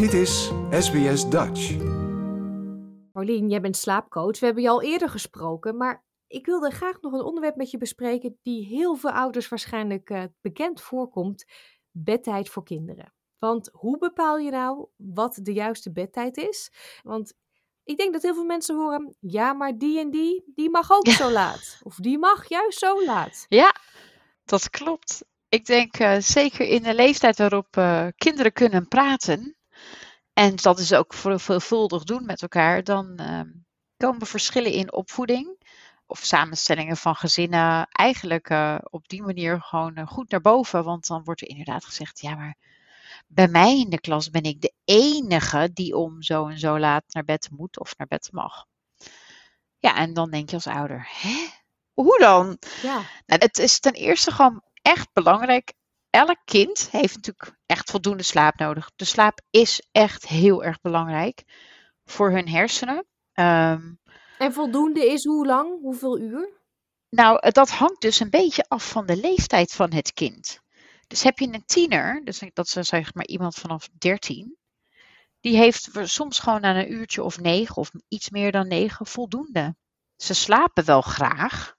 Dit is SBS Dutch. Paulien, jij bent slaapcoach. We hebben je al eerder gesproken, maar ik wilde graag nog een onderwerp met je bespreken die heel veel ouders waarschijnlijk uh, bekend voorkomt: bedtijd voor kinderen. Want hoe bepaal je nou wat de juiste bedtijd is? Want ik denk dat heel veel mensen horen: ja, maar die en die, die mag ook zo laat. Of die mag juist zo laat. Ja, dat klopt. Ik denk uh, zeker in de leeftijd waarop uh, kinderen kunnen praten, en dat is ook veelvuldig doen met elkaar, dan uh, komen verschillen in opvoeding of samenstellingen van gezinnen eigenlijk uh, op die manier gewoon uh, goed naar boven. Want dan wordt er inderdaad gezegd, ja maar bij mij in de klas ben ik de enige die om zo en zo laat naar bed moet of naar bed mag. Ja, en dan denk je als ouder, hè? Hoe dan? Ja. Nou, het is ten eerste gewoon echt belangrijk. Elk kind heeft natuurlijk echt voldoende slaap nodig. De slaap is echt heel erg belangrijk voor hun hersenen. Um, en voldoende is hoe lang? Hoeveel uur? Nou, dat hangt dus een beetje af van de leeftijd van het kind. Dus heb je een tiener, dus dat is zeg maar iemand vanaf 13, die heeft soms gewoon aan een uurtje of negen of iets meer dan negen voldoende. Ze slapen wel graag,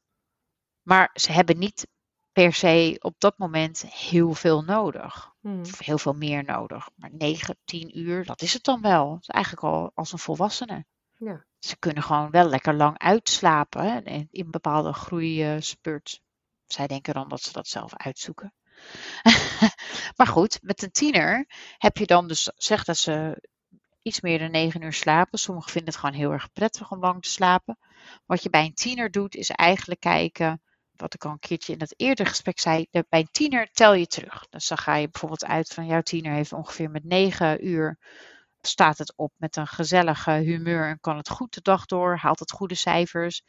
maar ze hebben niet per se op dat moment heel veel nodig. Hmm. Of heel veel meer nodig. Maar 9, 10 uur, dat is het dan wel. Dat is eigenlijk al als een volwassene. Ja. Ze kunnen gewoon wel lekker lang uitslapen hè, in bepaalde groeispurt. Zij denken dan dat ze dat zelf uitzoeken. maar goed, met een tiener heb je dan dus, zeg dat ze iets meer dan 9 uur slapen. Sommigen vinden het gewoon heel erg prettig om lang te slapen. Wat je bij een tiener doet, is eigenlijk kijken, wat ik al een keertje in het eerdere gesprek zei, bij een tiener tel je terug. Dus dan ga je bijvoorbeeld uit van jouw tiener heeft ongeveer met 9 uur staat het op met een gezellige humeur en kan het goed de dag door, haalt het goede cijfers.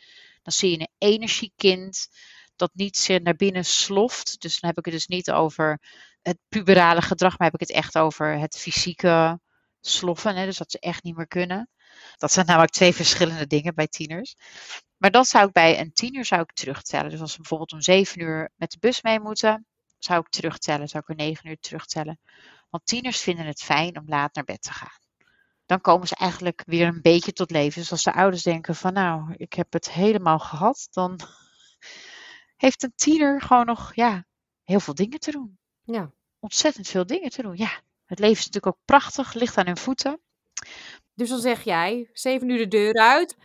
Dan zie je een energiekind dat niet naar binnen sloft. Dus dan heb ik het dus niet over het puberale gedrag, maar heb ik het echt over het fysieke sloffen. Hè, dus dat ze echt niet meer kunnen. Dat zijn namelijk twee verschillende dingen bij tieners. Maar dat zou ik bij een tiener zou ik terugtellen. Dus als ze bijvoorbeeld om zeven uur met de bus mee moeten, zou ik terugtellen. Zou ik er negen uur terugtellen. Want tieners vinden het fijn om laat naar bed te gaan dan komen ze eigenlijk weer een beetje tot leven. Dus als de ouders denken van nou, ik heb het helemaal gehad, dan heeft een tiener gewoon nog ja, heel veel dingen te doen. Ja. Ontzettend veel dingen te doen. Ja, het leven is natuurlijk ook prachtig, ligt aan hun voeten. Dus dan zeg jij, zeven uur de deur uit,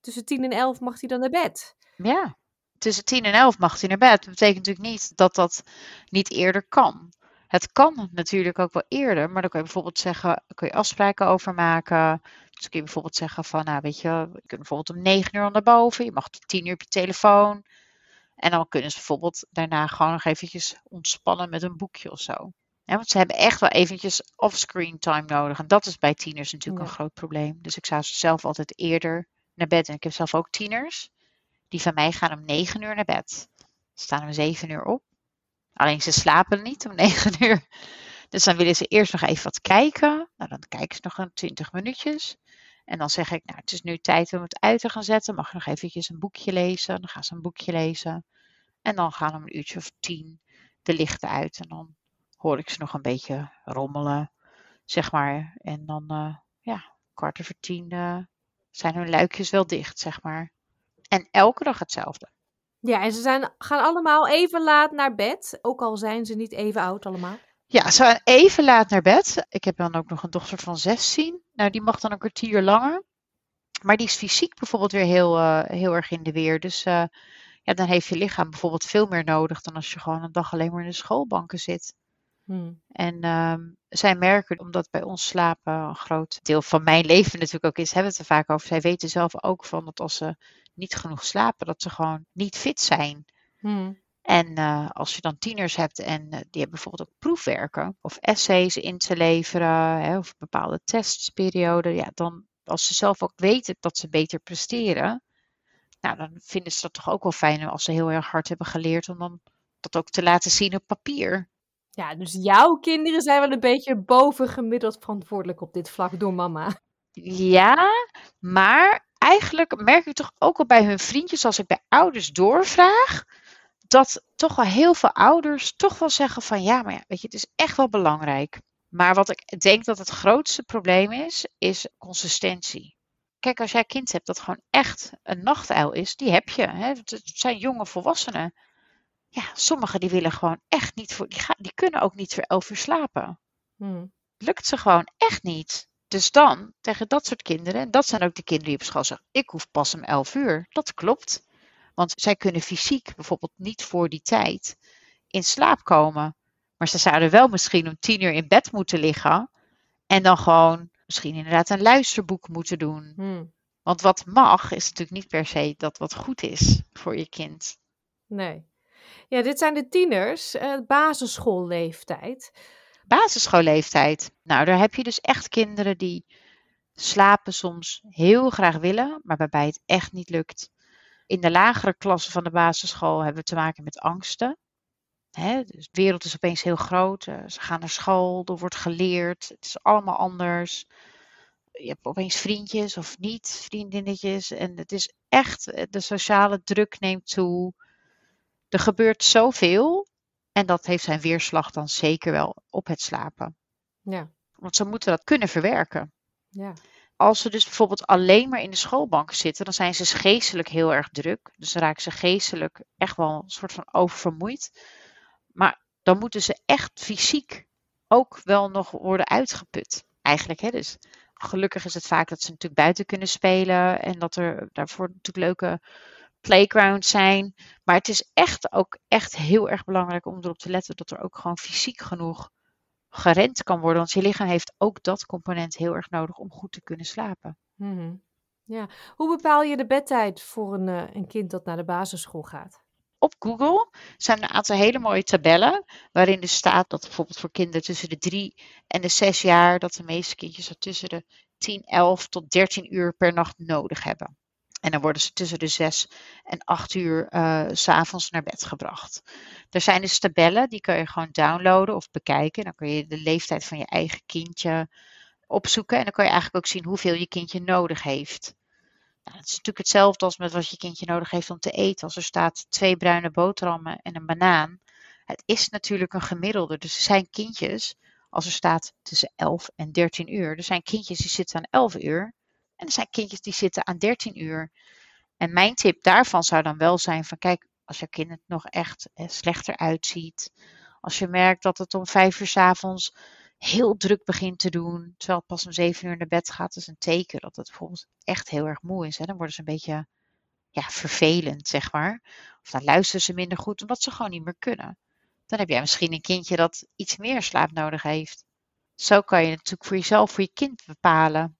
tussen tien en elf mag hij dan naar bed. Ja, tussen tien en elf mag hij naar bed. Dat betekent natuurlijk niet dat dat niet eerder kan. Het kan natuurlijk ook wel eerder, maar dan kun je bijvoorbeeld zeggen, kun je afspraken over maken. Dus kun je bijvoorbeeld zeggen van, nou weet je, je kunt bijvoorbeeld om 9 uur naar boven, je mag 10 uur op je telefoon. En dan kunnen ze bijvoorbeeld daarna gewoon nog eventjes ontspannen met een boekje of zo. Ja, want ze hebben echt wel eventjes off-screen time nodig. En dat is bij tieners natuurlijk een groot probleem. Dus ik zou ze zelf altijd eerder naar bed. En ik heb zelf ook tieners. Die van mij gaan om 9 uur naar bed. Staan om 7 uur op. Alleen ze slapen niet om 9 uur. Dus dan willen ze eerst nog even wat kijken. Nou, dan kijken ze nog een 20 minuutjes. En dan zeg ik, nou, het is nu tijd om het uit te gaan zetten. Mag je nog eventjes een boekje lezen? Dan gaan ze een boekje lezen. En dan gaan om een uurtje of tien de lichten uit. En dan hoor ik ze nog een beetje rommelen, zeg maar. En dan, uh, ja, kwart over tien uh, zijn hun luikjes wel dicht, zeg maar. En elke dag hetzelfde. Ja, en ze zijn, gaan allemaal even laat naar bed, ook al zijn ze niet even oud allemaal. Ja, ze gaan even laat naar bed. Ik heb dan ook nog een dochter van 16. Nou, die mag dan een kwartier langer. Maar die is fysiek bijvoorbeeld weer heel, uh, heel erg in de weer. Dus uh, ja, dan heeft je lichaam bijvoorbeeld veel meer nodig dan als je gewoon een dag alleen maar in de schoolbanken zit. Hmm. En um, zij merken, omdat bij ons slapen een groot deel van mijn leven natuurlijk ook is, hebben we het er vaak over. Zij weten zelf ook van dat als ze niet genoeg slapen, dat ze gewoon niet fit zijn. Hmm. En uh, als je dan tieners hebt en uh, die hebben bijvoorbeeld ook proefwerken of essays in te leveren hè, of bepaalde testperioden, ja, dan als ze zelf ook weten dat ze beter presteren, nou, dan vinden ze dat toch ook wel fijn als ze heel erg hard hebben geleerd om dan dat ook te laten zien op papier. Ja, dus jouw kinderen zijn wel een beetje bovengemiddeld verantwoordelijk op dit vlak door mama. Ja, maar eigenlijk merk ik toch ook al bij hun vriendjes, als ik bij ouders doorvraag, dat toch wel heel veel ouders toch wel zeggen van ja, maar ja, weet je, het is echt wel belangrijk. Maar wat ik denk dat het grootste probleem is, is consistentie. Kijk, als jij kind hebt dat gewoon echt een nachtuil is, die heb je. Hè? Het zijn jonge volwassenen. Ja, sommigen die willen gewoon echt niet voor, die, gaan, die kunnen ook niet voor elf uur slapen. Hmm. Lukt ze gewoon echt niet. Dus dan, tegen dat soort kinderen, en dat zijn ook de kinderen die op school zeggen, ik hoef pas om elf uur. Dat klopt. Want zij kunnen fysiek bijvoorbeeld niet voor die tijd in slaap komen. Maar ze zouden wel misschien om tien uur in bed moeten liggen. En dan gewoon misschien inderdaad een luisterboek moeten doen. Hmm. Want wat mag, is natuurlijk niet per se dat wat goed is voor je kind. Nee. Ja, dit zijn de tieners, uh, basisschoolleeftijd. Basisschoolleeftijd. Nou, daar heb je dus echt kinderen die slapen soms heel graag willen, maar waarbij het echt niet lukt. In de lagere klassen van de basisschool hebben we te maken met angsten. Hè, dus de wereld is opeens heel groot. eh, ze gaan naar school, er wordt geleerd. Het is allemaal anders. Je hebt opeens vriendjes of niet, vriendinnetjes. En het is echt, eh, de sociale druk neemt toe. Er gebeurt zoveel. En dat heeft zijn weerslag dan zeker wel op het slapen. Ja, Want ze moeten dat kunnen verwerken. ja. Als ze dus bijvoorbeeld alleen maar in de schoolbanken zitten, dan zijn ze geestelijk heel erg druk. Dus dan raken ze geestelijk echt wel een soort van oververmoeid. Maar dan moeten ze echt fysiek ook wel nog worden uitgeput. Eigenlijk, hè? Dus gelukkig is het vaak dat ze natuurlijk buiten kunnen spelen en dat er daarvoor natuurlijk leuke playgrounds zijn. Maar het is echt ook echt heel erg belangrijk om erop te letten dat er ook gewoon fysiek genoeg gerend kan worden. Want je lichaam heeft ook dat component heel erg nodig om goed te kunnen slapen. Mhm. ja. Hoe bepaal je de bedtijd voor een, eh, een kind dat naar de basisschool gaat? Op Google zijn er een aantal hele mooie tabellen waarin er staat dat bijvoorbeeld voor kinderen tussen de 3 en de 6 jaar dat de meeste kindjes er tussen de 10, 11 tot 13 uur per nacht nodig hebben. En dan worden ze tussen de 6 en 8 uur uh, s'avonds naar bed gebracht. Er zijn dus tabellen, die kun je gewoon downloaden of bekijken. Dan kun je de leeftijd van je eigen kindje opzoeken. En dan kan je eigenlijk ook zien hoeveel je kindje nodig heeft. Nou, het is natuurlijk hetzelfde als met wat je kindje nodig heeft om te eten. Als er staat twee bruine boterhammen en een banaan. Het is natuurlijk een gemiddelde. Dus er zijn kindjes, als er staat tussen 11 en 13 uur. Er zijn kindjes die zitten aan 11 uur. En er zijn kindjes die zitten aan 13 uur. En mijn tip daarvan zou dan wel zijn van kijk, als je kind het nog echt eh, slechter uitziet. Als je merkt dat het om 5 uur s avonds heel druk begint te doen, terwijl het pas om 7 uur naar bed gaat, is een teken dat het bijvoorbeeld echt heel erg moe is. Hè? Dan worden ze een beetje ja, vervelend, zeg maar. Of dan luisteren ze minder goed, omdat ze gewoon niet meer kunnen. Dan heb jij misschien een kindje dat iets meer slaap nodig heeft. Zo kan je natuurlijk voor jezelf, voor je kind bepalen.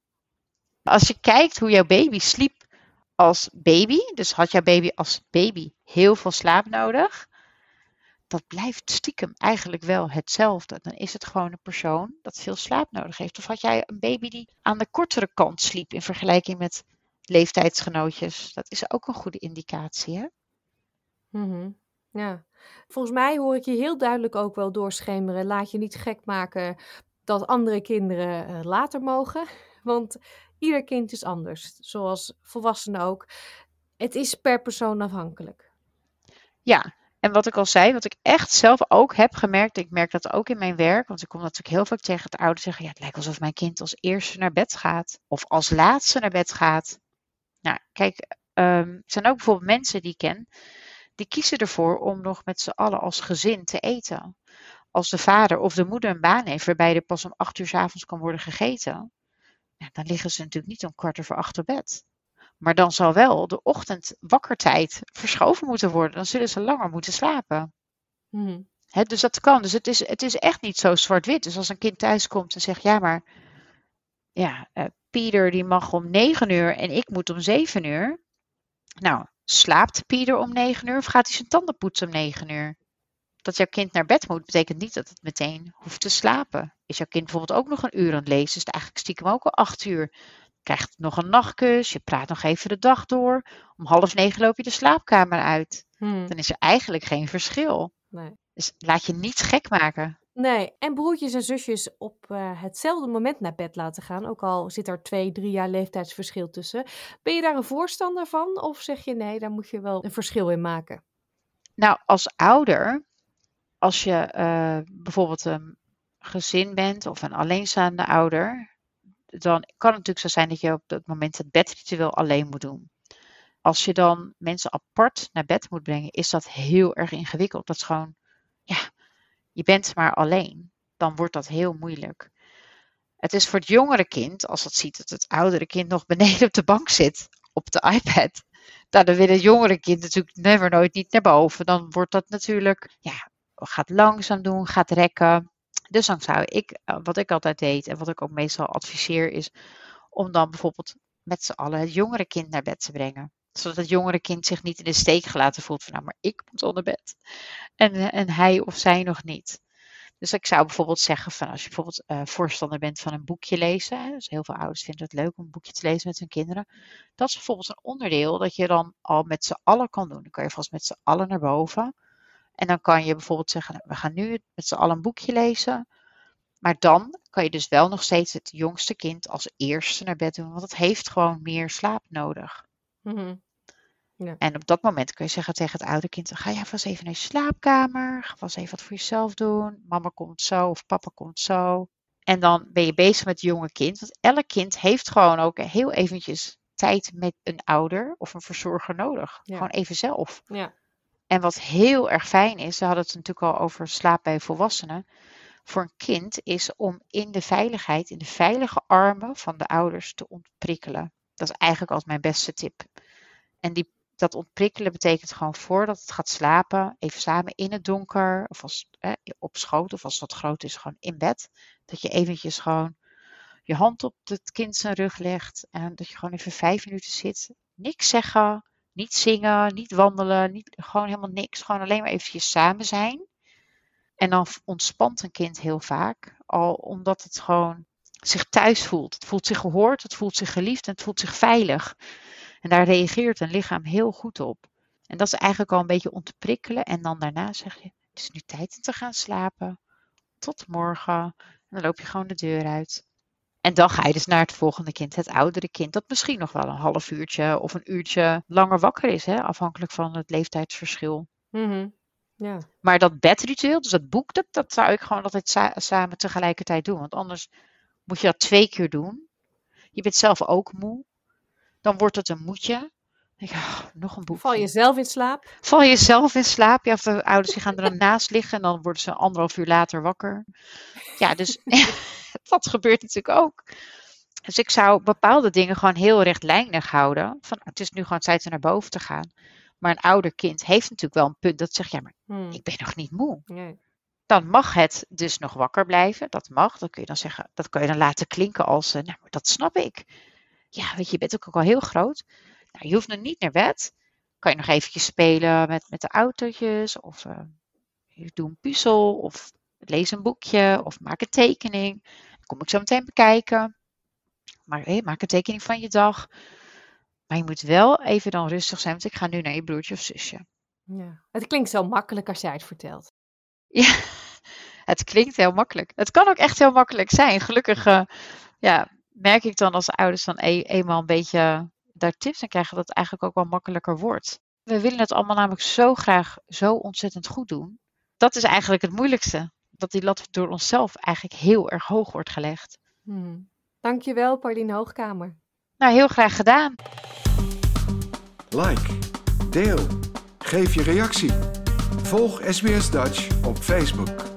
Als je kijkt hoe jouw baby sliep als baby, dus had jouw baby als baby heel veel slaap nodig, dat blijft stiekem eigenlijk wel hetzelfde. Dan is het gewoon een persoon dat veel slaap nodig heeft. Of had jij een baby die aan de kortere kant sliep in vergelijking met leeftijdsgenootjes? Dat is ook een goede indicatie, hè? Mm Ja, volgens mij hoor ik je heel duidelijk ook wel doorschemeren. Laat je niet gek maken dat andere kinderen uh, later mogen. Want ieder kind is anders, zoals volwassenen ook. Het is per persoon afhankelijk. Ja, en wat ik al zei, wat ik echt zelf ook heb gemerkt, ik merk dat ook in mijn werk, want ik kom natuurlijk heel vaak tegen het ouders zeggen, ja, het lijkt alsof mijn kind als eerste naar bed gaat of als laatste naar bed gaat. Nou, kijk, um, er zijn ook bijvoorbeeld mensen die ik ken, die kiezen ervoor om nog met z'n allen als gezin te eten. Als de vader of de moeder een baan heeft waarbij er pas om acht uur s avonds kan worden gegeten, ja, dan liggen ze natuurlijk niet om kwart over acht op bed. Maar dan zal wel de ochtend wakkertijd verschoven moeten worden. Dan zullen ze langer moeten slapen. Mm. dus dat kan. Dus het is, het is echt niet zo zwart-wit. Dus als een kind thuis komt en zegt: Ja, maar ja, uh, Pieter die mag om negen uur en ik moet om zeven uur. Nou, slaapt Pieter om negen uur of gaat hij zijn tanden poetsen om negen uur? Dat jouw kind naar bed moet, betekent niet dat het meteen hoeft te slapen. Is jouw kind bijvoorbeeld ook nog een uur aan het lezen, is het eigenlijk stiekem ook al acht uur krijgt nog een nachtkus, je praat nog even de dag door. Om half negen loop je de slaapkamer uit. Hmm. Dan is er eigenlijk geen verschil. Nee. Dus laat je niet gek maken. Nee, en broertjes en zusjes op uh, hetzelfde moment naar bed laten gaan, ook al zit er twee, drie jaar leeftijdsverschil tussen. Ben je daar een voorstander van of zeg je nee, daar moet je wel een verschil in maken? Nou, als ouder, als je uh, bijvoorbeeld um, gezin bent of een alleenstaande ouder, dan kan het natuurlijk zo zijn dat je op dat moment het bedritueel alleen moet doen. Als je dan mensen apart naar bed moet brengen, is dat heel erg ingewikkeld. Dat is gewoon, ja, je bent maar alleen. Dan wordt dat heel moeilijk. Het is voor het jongere kind, als het ziet dat het oudere kind nog beneden op de bank zit, op de iPad, nou, dan wil het jongere kind natuurlijk never nooit niet naar boven. Dan wordt dat natuurlijk, ja, gaat langzaam doen, gaat rekken. Dus dan zou ik, eh, wat ik altijd deed en wat ik ook meestal adviseer, is om dan bijvoorbeeld met z'n allen het jongere kind naar bed te brengen. Zodat het jongere kind zich niet in de steek gelaten voelt van nou, maar ik moet onder bed. En, en hij of zij nog niet. Dus ik zou bijvoorbeeld zeggen van als je bijvoorbeeld uh, voorstander bent van een boekje lezen. Dus heel veel ouders vinden het leuk om een boekje te lezen met hun kinderen. Dat is bijvoorbeeld een onderdeel dat je dan al met z'n allen kan doen. Dan kan je vast met z'n allen naar boven. En dan kan je bijvoorbeeld zeggen, we gaan nu met z'n allen een boekje lezen. Maar dan kan je dus wel nog steeds het jongste kind als eerste naar bed doen, want het heeft gewoon meer slaap nodig. Mhm. Ja. En op dat moment kun je zeggen tegen het oude kind, ga jij vast even naar je slaapkamer, ga vast even wat voor jezelf doen, mama komt zo of papa komt zo. En dan ben je bezig met het jonge kind, want elk kind heeft gewoon ook heel eventjes tijd met een ouder of een verzorger nodig. Ja. Gewoon even zelf. Ja. En wat heel erg fijn is, we hadden het natuurlijk al over slaap bij volwassenen. Voor een kind is om in de veiligheid, in de veilige armen van de ouders te ontprikkelen. Dat is eigenlijk altijd mijn beste tip. En die, dat ontprikkelen betekent gewoon voordat het gaat slapen, even samen in het donker, of als, eh, op schoot, of als wat groot is, gewoon in bed. Dat je eventjes gewoon je hand op het kind zijn rug legt en dat je gewoon even vijf minuten zit. Niks zeggen, niet zingen, niet wandelen, niet, gewoon helemaal niks. Gewoon alleen maar eventjes samen zijn. En dan ontspant een kind heel vaak, al omdat het gewoon zich thuis voelt. Het voelt zich gehoord, het voelt zich geliefd en het voelt zich veilig. En daar reageert een lichaam heel goed op. En dat is eigenlijk al een beetje om te prikkelen. En dan daarna zeg je, het is nu tijd om te gaan slapen. Tot morgen. En dan loop je gewoon de deur uit. En dan ga je dus naar het volgende kind, het oudere kind, dat misschien nog wel een half uurtje of een uurtje langer wakker is, hè, afhankelijk van het leeftijdsverschil. Mhm. Ja. Maar dat bedritueel, dus dat boek, dat, dat zou ik gewoon altijd sa- samen tegelijkertijd doen. Want anders moet je dat twee keer doen. Je bent zelf ook moe. Dan wordt het een moedje. "Ah, nog een boek. Val je zelf in slaap? Val je zelf in slaap? Ja, of de ouders die gaan er dan naast liggen en dan worden ze anderhalf uur later wakker. Ja, dus dat gebeurt natuurlijk ook. Dus ik zou bepaalde dingen gewoon heel rechtlijnig houden. Van, het is nu gewoon tijd om naar boven te gaan. Maar een ouder kind heeft natuurlijk wel een punt dat zegt, ja, maar Hmm. ik ben nog niet moe. Nee. Dan mag het dus nog wakker blijven. Dat mag. Dat kun je dan zeggen. Dat kun je dan laten klinken als, nou, dat snap ik. Ja, weet je, je bent ook al heel groot. Nou, je hoeft nog niet naar bed. Kan je nog eventjes spelen met, met de autootjes. Of eh, je doet een puzzel. Of lees een boekje. Of maak een tekening. Kom ik zo meteen bekijken. Maar maak een tekening van je dag. Maar je moet wel even dan rustig zijn. Want ik ga nu naar je broertje of zusje. Ja. Het klinkt zo makkelijk als jij het vertelt. Ja, het klinkt heel makkelijk. Het kan ook echt heel makkelijk zijn. Gelukkig eh, ja, merk ik dan als ouders dan e- eenmaal een beetje daar tips aan krijgen, dat het eigenlijk ook wel makkelijker wordt. We willen het allemaal namelijk zo graag zo ontzettend goed doen. Dat is eigenlijk het moeilijkste. Dat die lat door onszelf eigenlijk heel erg hoog wordt gelegd. Hmm. Dankjewel, Pauline Hoogkamer. Nou, heel graag gedaan. Like, deel, geef je reactie. Volg SBS Dutch op Facebook.